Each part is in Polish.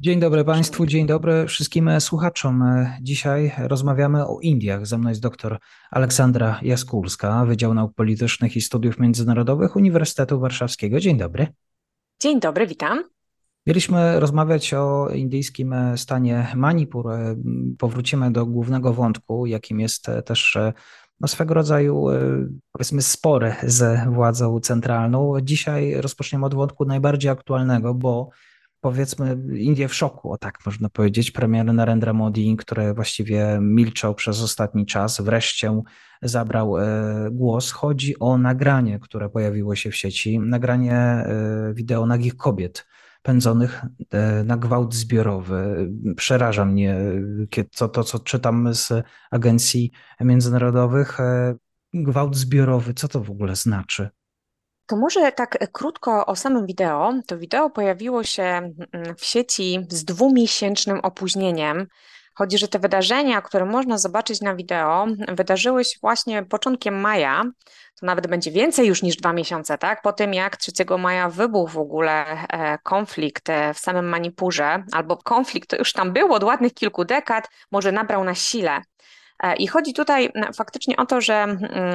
Dzień dobry Państwu, dzień dobry wszystkim słuchaczom. Dzisiaj rozmawiamy o Indiach. Ze mną jest dr Aleksandra Jaskulska, Wydział Nauk Politycznych i Studiów Międzynarodowych Uniwersytetu Warszawskiego. Dzień dobry. Dzień dobry, witam. Mieliśmy rozmawiać o indyjskim stanie Manipur. Powrócimy do głównego wątku, jakim jest też no, swego rodzaju, powiedzmy, spory z władzą centralną. Dzisiaj rozpoczniemy od wątku najbardziej aktualnego, bo powiedzmy Indie w szoku, o tak można powiedzieć. Premier Narendra Modi, który właściwie milczał przez ostatni czas, wreszcie zabrał e, głos. Chodzi o nagranie, które pojawiło się w sieci, nagranie e, wideo nagich kobiet pędzonych e, na gwałt zbiorowy. Przeraża mnie to, to co czytam z agencji międzynarodowych. Gwałt zbiorowy, co to w ogóle znaczy? To może tak krótko o samym wideo. To wideo pojawiło się mm, w sieci z dwumiesięcznym opóźnieniem. Chodzi, że te wydarzenia, które można zobaczyć na wideo, wydarzyły się właśnie początkiem maja. To nawet będzie więcej już niż dwa miesiące, tak? Po tym, jak 3 maja wybuchł w ogóle e, konflikt e, w samym Manipurze, albo konflikt to już tam był od ładnych kilku dekad, może nabrał na sile. E, I chodzi tutaj faktycznie o to, że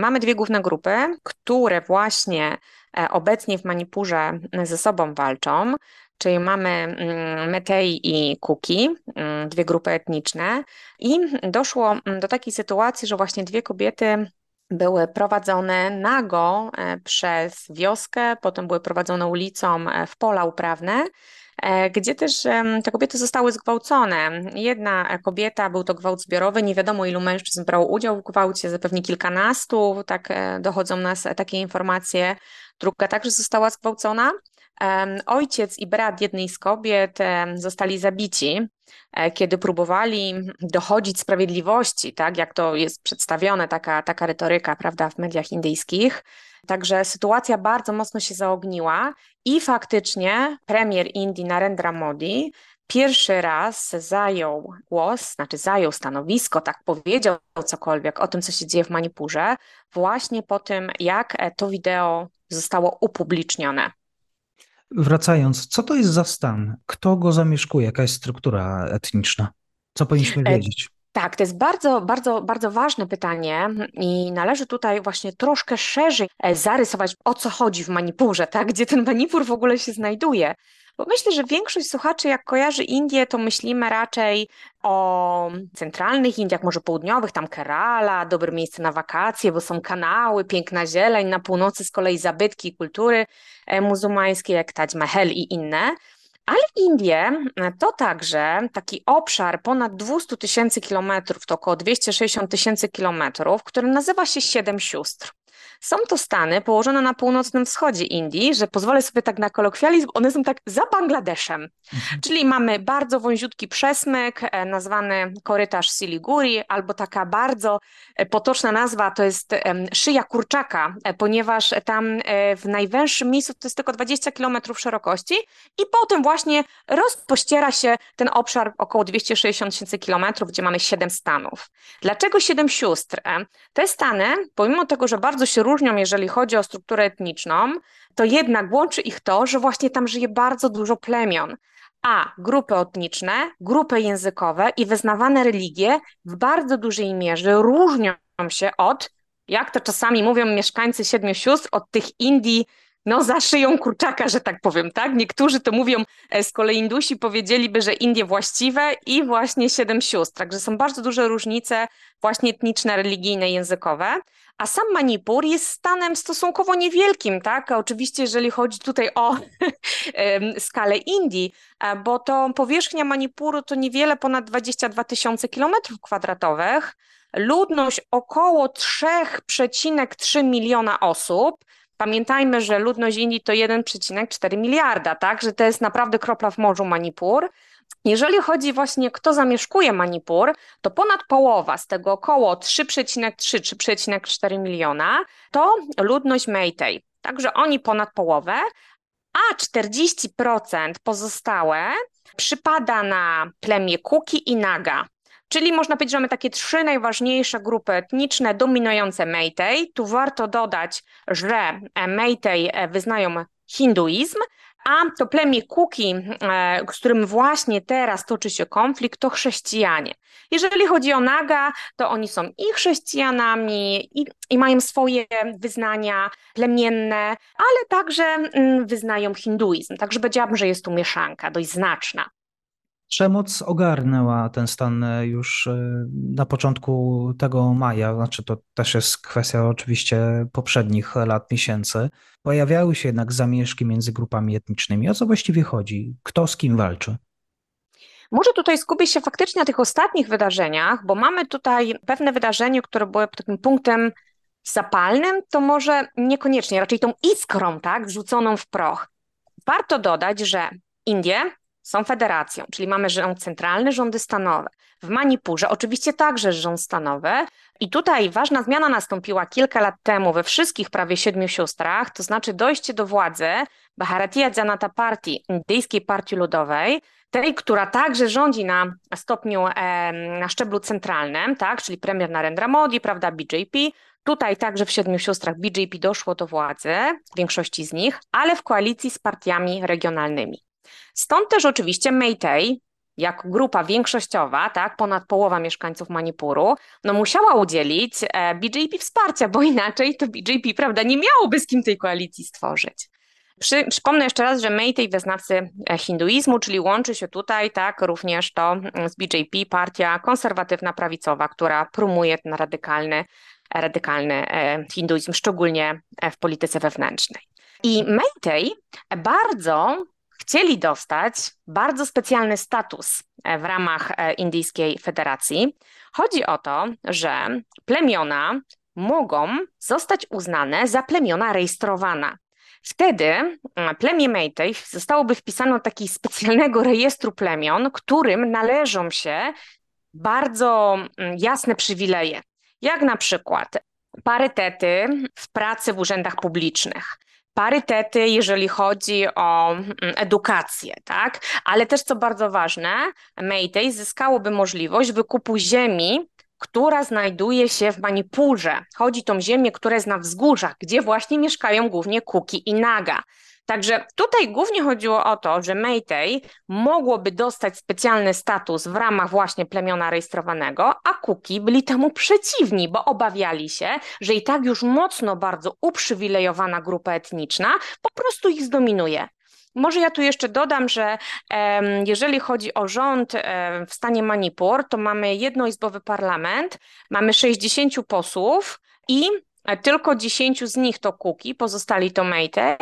mamy dwie główne grupy, które właśnie e, obecnie w Manipurze ze sobą walczą. Czyli mamy Metei i Kuki, dwie grupy etniczne, i doszło do takiej sytuacji, że właśnie dwie kobiety były prowadzone nago e, przez wioskę, potem były prowadzone ulicą w pola uprawne. E, gdzie też te kobiety zostały zgwałcone. Jedna kobieta, był to gwałt zbiorowy, nie wiadomo ilu mężczyzn brało udział w gwałcie, zapewne kilkanastu, tak e, dochodzą nas takie informacje. Druga także została zgwałcona. Ojciec i brat jednej z kobiet zostali zabici, e, kiedy próbowali dochodzić sprawiedliwości, tak jak to jest przedstawione, taka, taka retoryka, prawda, w mediach indyjskich. Także sytuacja bardzo mocno się zaogniła i faktycznie premier Indii Narendra Modi pierwszy raz zajął głos, znaczy zajął stanowisko, tak powiedział cokolwiek o tym, co się dzieje w Manipurze, właśnie po tym, jak to wideo zostało upublicznione. Wracając, co to jest za stan? Kto go zamieszkuje? Jaka jest struktura etniczna? Co powinniśmy e, wiedzieć? Tak, to jest bardzo, bardzo, bardzo ważne pytanie i należy tutaj właśnie troszkę szerzej e, zarysować, o co chodzi w Manipurze, tak? gdzie ten Manipur w ogóle się znajduje. Bo myślę, że większość słuchaczy, jak kojarzy Indię, to myślimy raczej o centralnych Indiach, może południowych, tam Kerala, dobre miejsce na wakacje, bo są kanały, piękna zieleń, na północy z kolei zabytki kultury e, muzułmańskiej, jak Taj Mahal i inne. Ale Indie to także taki obszar ponad 200 tysięcy kilometrów, to około 260 tysięcy kilometrów, który nazywa się Siedem Sióstr. Są to stany położone na północnym wschodzie Indii, że pozwolę sobie tak na kolokwializm, one są tak za Bangladeszem. Mhm. Czyli mamy bardzo wąziutki przesmyk, e, nazwany korytarz Siliguri, albo taka bardzo e, potoczna nazwa to jest szyja kurczaka, e, ponieważ tam w najwęższym miejscu to jest tylko 20 km szerokości i potem właśnie rozpościera się ten obszar około 260 tysięcy kilometrów, gdzie mamy 7 stanów. Dlaczego 7 sióstr? Te stany, pomimo tego, że bardzo się różnią, różnią, jeżeli chodzi o strukturę etniczną, to jednak łączy ich to, że właśnie tam żyje bardzo dużo plemion. A grupy etniczne, grupy językowe i wyznawane religie w bardzo dużej mierze różnią się od, jak to czasami mówią mieszkańcy Siedmiu Sióstr, od tych Indii no za szyją kurczaka, że tak powiem, tak? Niektórzy to mówią, e, z kolei Indusi powiedzieliby, że Indie właściwe i właśnie siedem sióstr, także są bardzo duże różnice właśnie etniczne, religijne, językowe. A sam Manipur jest stanem stosunkowo niewielkim, tak? Oczywiście, jeżeli chodzi tutaj o skalę Indii, e, bo to powierzchnia Manipuru to niewiele ponad 22 tysiące kilometrów kwadratowych, ludność około 3,3 miliona osób, Pamiętajmy, że ludność Indii to 1,4 miliarda, tak? Że to jest naprawdę kropla w morzu Manipur. Jeżeli chodzi właśnie kto zamieszkuje Manipur, to ponad połowa z tego około 3,3-3,4 miliona to ludność Meitei. Także oni ponad połowę, a 40% pozostałe przypada na plemię Kuki i Naga. Czyli można powiedzieć, że mamy takie trzy najważniejsze grupy etniczne dominujące Meitei. Tu warto dodać, że Meitei wyznają hinduizm, a to plemię Kuki, e, z którym właśnie teraz toczy się konflikt, to chrześcijanie. Jeżeli chodzi o Naga, to oni są i chrześcijanami, i, i mają swoje wyznania plemienne, ale także mm, wyznają hinduizm. Także powiedziałabym, że jest tu mieszanka dość znaczna. Przemoc ogarnęła ten stan e, już e, na początku tego maja, znaczy to też jest kwestia oczywiście poprzednich lat, miesięcy. Pojawiały się jednak zamieszki między grupami etnicznymi. O co właściwie chodzi? Kto z kim walczy? Może tutaj skupić się faktycznie na tych ostatnich wydarzeniach, bo mamy tutaj pewne wydarzenie, które było takim punktem zapalnym, to może niekoniecznie, raczej tą iskrą, tak, zrzuconą w proch. Warto dodać, że Indie są federacją, czyli mamy rząd centralny, rządy stanowe. W Manipurze oczywiście także rząd stanowy. I tutaj ważna zmiana nastąpiła kilka lat temu we wszystkich prawie siedmiu siostrach, to znaczy dojście do władzy Bharatiya Janata Party, Indyjskiej Partii Ludowej, tej, która także rządzi na stopniu, na szczeblu centralnym, tak, czyli premier Narendra Modi, prawda, BJP. Tutaj także w Siedmiu Siostrach BJP doszło do władzy, większości z nich, ale w koalicji z partiami regionalnymi. Stąd też oczywiście Meitei, jako grupa większościowa, tak, ponad połowa mieszkańców Manipuru, no musiała udzielić e, BJP wsparcia, bo inaczej to BJP, prawda, nie miałoby z kim tej koalicji stworzyć. Przy, przypomnę jeszcze raz, że Meitei wyznawcy e, hinduizmu, czyli łączy się tutaj tak również to z BJP, partia konserwatywna prawicowa, która promuje ten radykalny, radykalny e, hinduizm, szczególnie w polityce wewnętrznej. I Meitei bardzo chcieli dostać bardzo specjalny status e, w ramach e, Indyjskiej Federacji. Chodzi o to, że plemiona mogą zostać uznane za plemiona rejestrowana. Wtedy mm, plemię Meitei zostałoby wpisane do takiego specjalnego rejestru plemion, którym należą się bardzo mm, jasne przywileje, jak na przykład parytety w pracy w urzędach publicznych, parytety, jeżeli chodzi o mm, edukację, tak? Ale też, co bardzo ważne, Mayday zyskałoby możliwość wykupu ziemi, która znajduje się w Manipurze. Chodzi o tą ziemię, która jest na wzgórzach, gdzie właśnie mieszkają głównie Kuki i Naga. Także tutaj głównie chodziło o to, że Meitei mogłoby dostać specjalny status w ramach właśnie plemiona rejestrowanego, a Kuki byli temu przeciwni, bo obawiali się, że i tak już mocno bardzo uprzywilejowana grupa etniczna po prostu ich zdominuje. Może ja tu jeszcze dodam, że jeżeli chodzi o rząd w stanie Manipur, to mamy jednoizbowy parlament, mamy 60 posłów i tylko 10 z nich to Kuki, pozostali to Maytay,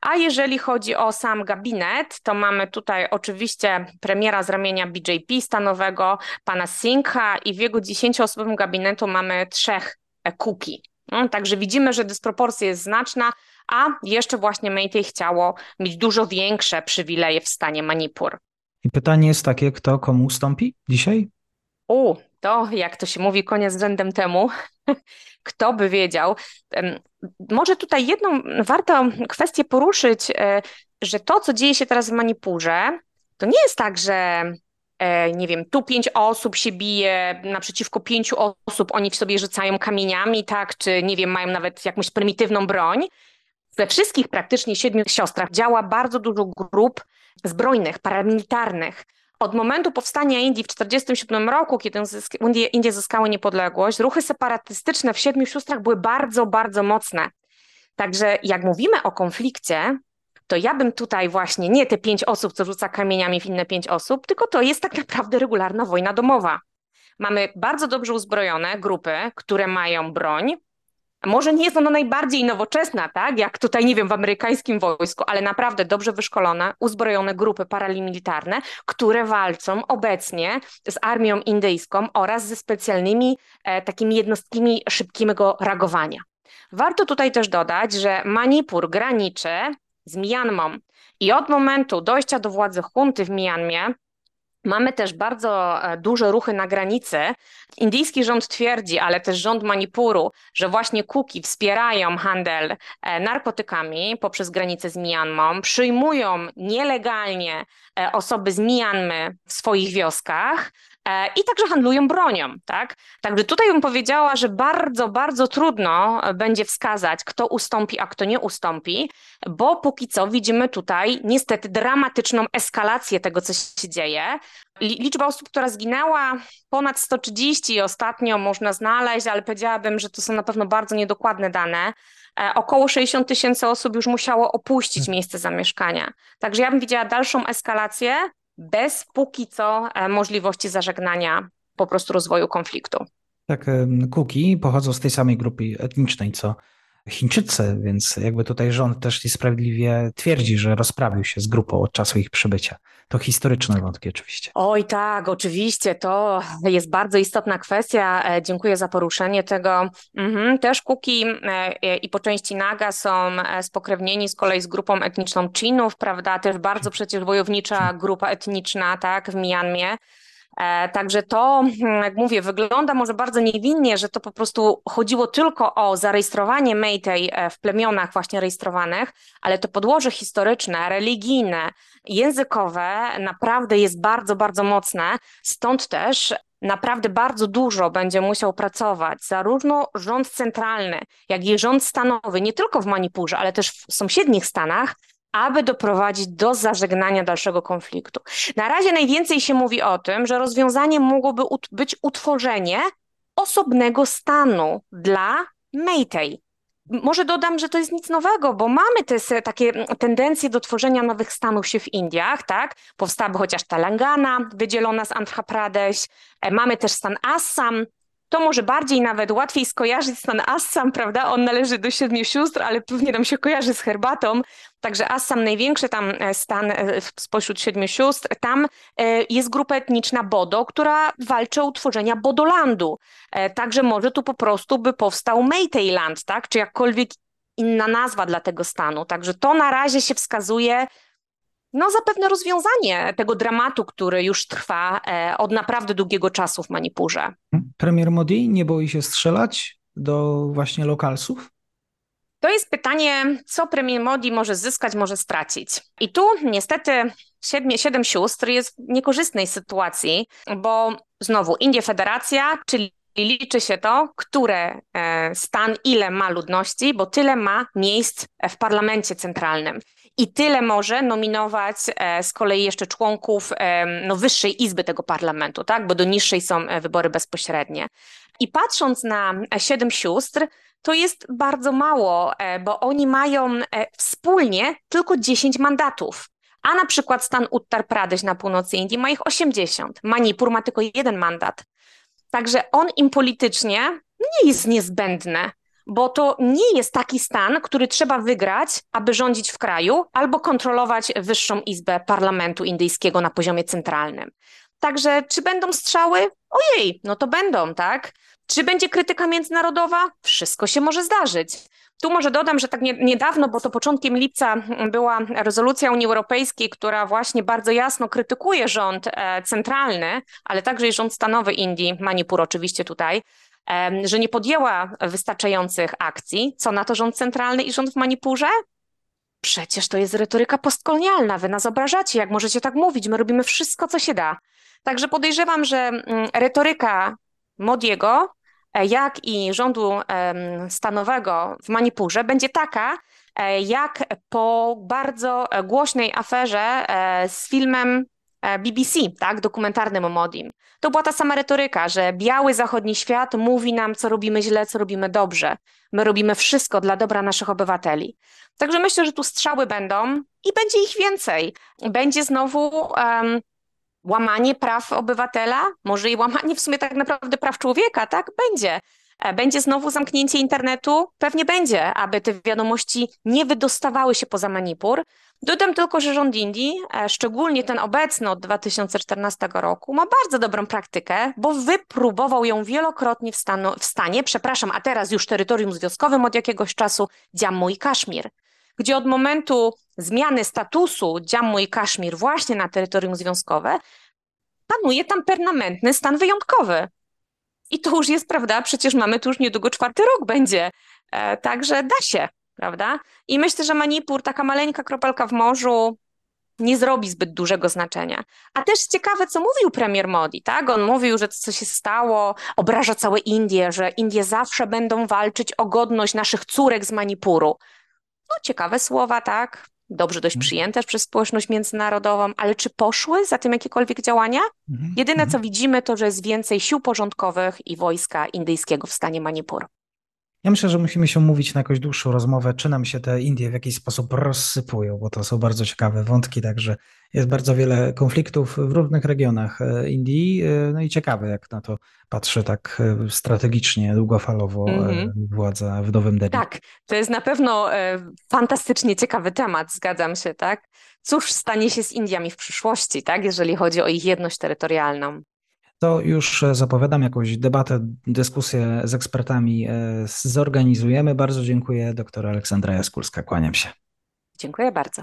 a jeżeli chodzi o sam gabinet, to mamy tutaj oczywiście premiera z ramienia BJP stanowego, pana Singha i w jego 10-osobowym gabinetu mamy trzech Kuki. No, także widzimy, że dysproporcja jest znaczna, a jeszcze właśnie Maytay chciało mieć dużo większe przywileje w stanie Manipur. I pytanie jest takie, kto komu ustąpi dzisiaj? U, to jak to się mówi, koniec rzędem temu. Kto by wiedział? Może tutaj jedną warto kwestię poruszyć, e, że to, co dzieje się teraz w Manipurze, to nie jest tak, że e, nie wiem, tu pięć osób się bije naprzeciwko pięciu osób, oni w sobie rzucają kamieniami, tak, czy nie wiem, mają nawet jakąś prymitywną broń. We wszystkich praktycznie siedmiu siostrach działa bardzo dużo grup zbrojnych, paramilitarnych, od momentu powstania Indii w 1947 roku, kiedy Indie, zyskały niepodległość, ruchy separatystyczne w Siedmiu Siostrach były bardzo, bardzo mocne. Także jak mówimy o konflikcie, to ja bym tutaj właśnie nie te pięć osób, co rzuca kamieniami w inne pięć osób, tylko to jest tak naprawdę regularna wojna domowa. Mamy bardzo dobrze uzbrojone grupy, które mają broń, może nie jest ona najbardziej nowoczesna, tak, jak tutaj, nie wiem, w amerykańskim wojsku, ale naprawdę dobrze wyszkolone, uzbrojone grupy paramilitarne, które walczą obecnie z armią indyjską oraz ze specjalnymi e, takimi jednostkami szybkiego reagowania. Warto tutaj też dodać, że Manipur graniczy z Myanmą i od momentu dojścia do władzy hunty w Myanmie Mamy też bardzo e, duże ruchy na granicy. Indyjski rząd twierdzi, ale też rząd Manipuru, że właśnie Kuki wspierają handel e, narkotykami poprzez granicę z Myanmą, przyjmują nielegalnie osoby z Myanmy w swoich wioskach, E, i także handlują bronią, tak? Także tutaj bym powiedziała, że bardzo, bardzo trudno będzie wskazać, kto ustąpi, a kto nie ustąpi, bo póki co widzimy tutaj niestety dramatyczną eskalację tego, co się dzieje. Liczba osób, która zginęła, ponad 130 ostatnio można znaleźć, ale powiedziałabym, że to są na pewno bardzo niedokładne dane. E, około 60 tysięcy osób już musiało opuścić hmm. miejsce zamieszkania. Także ja bym widziała dalszą eskalację, bez póki co e, możliwości zażegnania po prostu rozwoju konfliktu. Tak, Kuki pochodzą z tej samej grupy etnicznej co Chińczycy, więc jakby tutaj rząd też sprawiedliwie twierdzi, że rozprawił się z grupą od czasu ich przybycia. To historyczne wątki oczywiście. Oj tak, oczywiście, to jest bardzo istotna kwestia. E, dziękuję za poruszenie tego. Mhm. Też Kuki e, i po części Naga są e, spokrewnieni z kolei z grupą etniczną Chinów, prawda? Też bardzo przecież wojownicza grupa etniczna, tak, w Mianmie. E, także to, hmm, jak mówię, wygląda może bardzo niewinnie, że to po prostu chodziło tylko o zarejestrowanie Maytej e, w plemionach właśnie rejestrowanych, ale to podłoże historyczne, religijne, językowe naprawdę jest bardzo, bardzo mocne. Stąd też naprawdę bardzo dużo będzie musiał pracować zarówno rząd centralny, jak i rząd stanowy, nie tylko w Manipurze, ale też w sąsiednich stanach, aby doprowadzić do zażegnania dalszego konfliktu. Na razie najwięcej się mówi o tym, że rozwiązaniem mogłoby być utworzenie osobnego stanu dla Maytej. Może dodam, że to jest nic nowego, bo mamy te takie tendencje do tworzenia nowych stanów się w Indiach, tak? Powstałaby chociaż Telangana, wydzielona z Andhra Pradesh, e, mamy też stan Assam, to może bardziej nawet łatwiej skojarzyć stan Assam, prawda? On należy do siedmiu sióstr, ale pewnie nam się kojarzy z herbatą. Także Assam, największy tam e, stan e, spośród siedmiu sióstr, tam e, jest grupa etniczna Bodo, która walczy o utworzenie Bodolandu. Także może tu po prostu by powstał Meiteiland, tak? Czy jakkolwiek inna nazwa dla tego stanu. Także to na razie się wskazuje no, zapewne rozwiązanie tego dramatu, który już trwa e, od naprawdę długiego czasu w Manipurze. Premier Modi nie boi się strzelać do właśnie lokalsów? To jest pytanie, co premier Modi może zyskać, może stracić. I tu niestety siedmiu, siedem sióstr jest w niekorzystnej sytuacji, bo znowu Indie Federacja, czyli liczy się to, które e, stan ile ma ludności, bo tyle ma miejsc w parlamencie centralnym i tyle może nominować e, z kolei jeszcze członków e, no, wyższej izby tego parlamentu, tak? bo do niższej są e, wybory bezpośrednie. I patrząc na siedem sióstr, to jest bardzo mało, bo oni mają wspólnie tylko 10 mandatów. A na przykład stan Uttar Pradesh na północy Indii ma ich 80. Manipur ma tylko jeden mandat. Także on im politycznie nie jest niezbędny bo to nie jest taki stan, który trzeba wygrać, aby rządzić w kraju albo kontrolować wyższą izbę parlamentu indyjskiego na poziomie centralnym. Także czy będą strzały? Ojej, no to będą, tak? Czy będzie krytyka międzynarodowa? Wszystko się może zdarzyć. Tu może dodam, że tak nie, niedawno, bo to początkiem lipca była rezolucja Unii Europejskiej, która właśnie bardzo jasno krytykuje rząd e, centralny, ale także i rząd stanowy Indii, Manipur oczywiście tutaj, że nie podjęła wystarczających akcji. Co na to rząd centralny i rząd w Manipurze? Przecież to jest retoryka postkolonialna. Wy nas obrażacie, jak możecie tak mówić. My robimy wszystko, co się da. Także podejrzewam, że mm, retoryka Modiego, e, jak i rządu stanowego w Manipurze będzie taka, e, jak po bardzo głośnej aferze e, z filmem E, BBC, tak, dokumentarnym o Modim. To była ta sama retoryka, że biały zachodni świat mówi nam, co robimy źle, co robimy dobrze. My robimy wszystko dla dobra naszych obywateli. Także myślę, że tu strzały będą i będzie ich więcej. Będzie znowu um, łamanie praw obywatela, może i łamanie w sumie tak naprawdę praw człowieka, tak? Będzie. E, będzie znowu zamknięcie internetu? Pewnie będzie, aby te wiadomości nie wydostawały się poza Manipur. Dodam tylko, że rząd Indii, e, szczególnie ten obecny od 2014 roku, ma bardzo dobrą praktykę, bo wypróbował ją wielokrotnie w, stanu, w stanie, przepraszam, a teraz już terytorium związkowym od jakiegoś czasu, Jammu i Kaszmir, gdzie od momentu zmiany statusu Jammu i Kaszmir właśnie na terytorium związkowe panuje tam permanentny stan wyjątkowy. I to już jest, prawda, przecież mamy tu już niedługo czwarty rok będzie, e, także da się, prawda? I myślę, że Manipur, taka maleńka kropelka w morzu, nie zrobi zbyt dużego znaczenia. A też ciekawe, co mówił premier Modi, tak? On mówił, że to, co się stało, obraża całe Indie, że Indie zawsze będą walczyć o godność naszych córek z Manipuru. No, ciekawe słowa, tak? Dobrze dość mhm. przyjęte przez społeczność międzynarodową, ale czy poszły za tym jakiekolwiek działania? Mhm. Jedyne, co mhm. widzimy, to, że jest więcej sił porządkowych i wojska indyjskiego w stanie Manipur. Ja myślę, że musimy się umówić na jakąś dłuższą rozmowę, czy nam się te Indie w jakiś sposób rozsypują, bo to są bardzo ciekawe wątki, także jest bardzo wiele konfliktów w różnych regionach e, Indii, e, no i ciekawe, jak na to patrzy tak e, strategicznie, długofalowo mm-hmm. władza w Nowym Delhi. Tak, to jest na pewno fantastycznie ciekawy temat, zgadzam się, tak? Cóż stanie się z Indiami w przyszłości, tak, jeżeli chodzi o ich jedność terytorialną? to już zapowiadam jakąś debatę, dyskusję z ekspertami zorganizujemy. Bardzo dziękuję doktor Aleksandra Jaskulska. Kłaniam się. Dziękuję bardzo.